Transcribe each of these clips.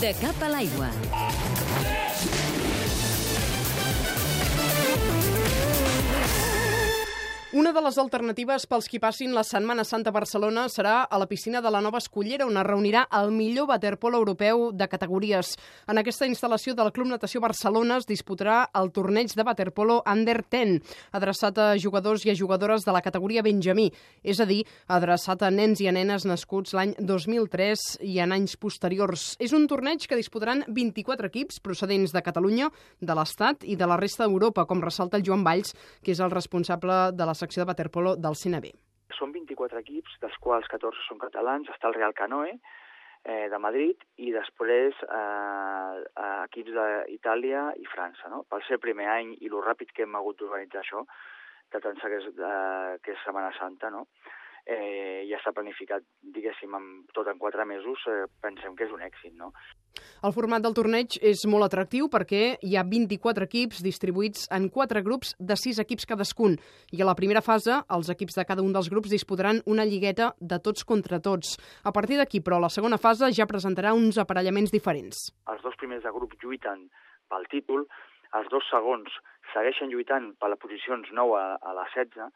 De cap a l'aigua. Una de les alternatives pels qui passin la Setmana Santa a Barcelona serà a la piscina de la Nova Escollera, on es reunirà el millor waterpolo europeu de categories. En aquesta instal·lació del Club Natació Barcelona es disputarà el torneig de waterpolo Under 10, adreçat a jugadors i a jugadores de la categoria Benjamí, és a dir, adreçat a nens i a nenes nascuts l'any 2003 i en anys posteriors. És un torneig que disputaran 24 equips procedents de Catalunya, de l'Estat i de la resta d'Europa, com ressalta el Joan Valls, que és el responsable de la secció de waterpolo del CNB. Són 24 equips, dels quals 14 són catalans. Està el Real Canoe, eh, de Madrid, i després eh, equips d'Itàlia i França. No? Pel ser primer any i lo ràpid que hem hagut d'organitzar això, de pensar que és, eh, que és Setmana Santa, no? Eh, ja està planificat, diguéssim, amb, tot en quatre mesos, eh, pensem que és un èxit, no? El format del torneig és molt atractiu perquè hi ha 24 equips distribuïts en quatre grups de 6 equips cadascun. I a la primera fase, els equips de cada un dels grups disputaran una lligueta de tots contra tots. A partir d'aquí, però, la segona fase ja presentarà uns aparellaments diferents. Els dos primers de grup lluiten pel títol, els dos segons segueixen lluitant per les posicions 9 a, a la 16,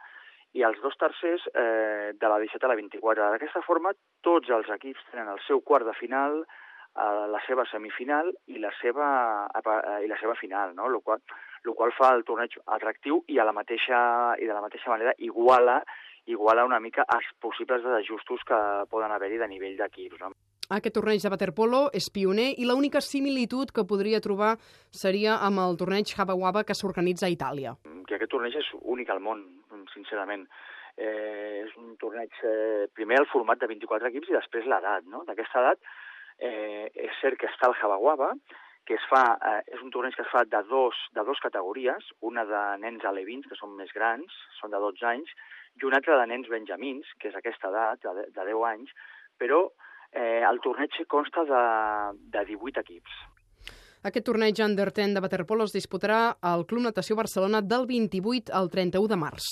i els dos tercers eh, de la 17 a la 24. D'aquesta forma, tots els equips tenen el seu quart de final, eh, la seva semifinal i la seva, eh, i la seva final, no? Lo qual, lo qual fa el torneig atractiu i, a la mateixa, i de la mateixa manera iguala iguala una mica els possibles desajustos que poden haver-hi de nivell d'equips. No? Aquest torneig de waterpolo és pioner i l'única similitud que podria trobar seria amb el torneig Haba Waba que s'organitza a Itàlia. Que aquest torneig és únic al món, sincerament. Eh, és un torneig, eh, primer el format de 24 equips i després l'edat. No? D'aquesta edat eh, és cert que està el Haba Waba, que es fa, eh, és un torneig que es fa de dos, de dos categories, una de nens alevins, que són més grans, són de 12 anys, i una altra de nens benjamins, que és aquesta edat, de, de 10 anys, però eh, el torneig consta de, de 18 equips. Aquest torneig Under 10 de waterpolo es disputarà al Club Natació Barcelona del 28 al 31 de març.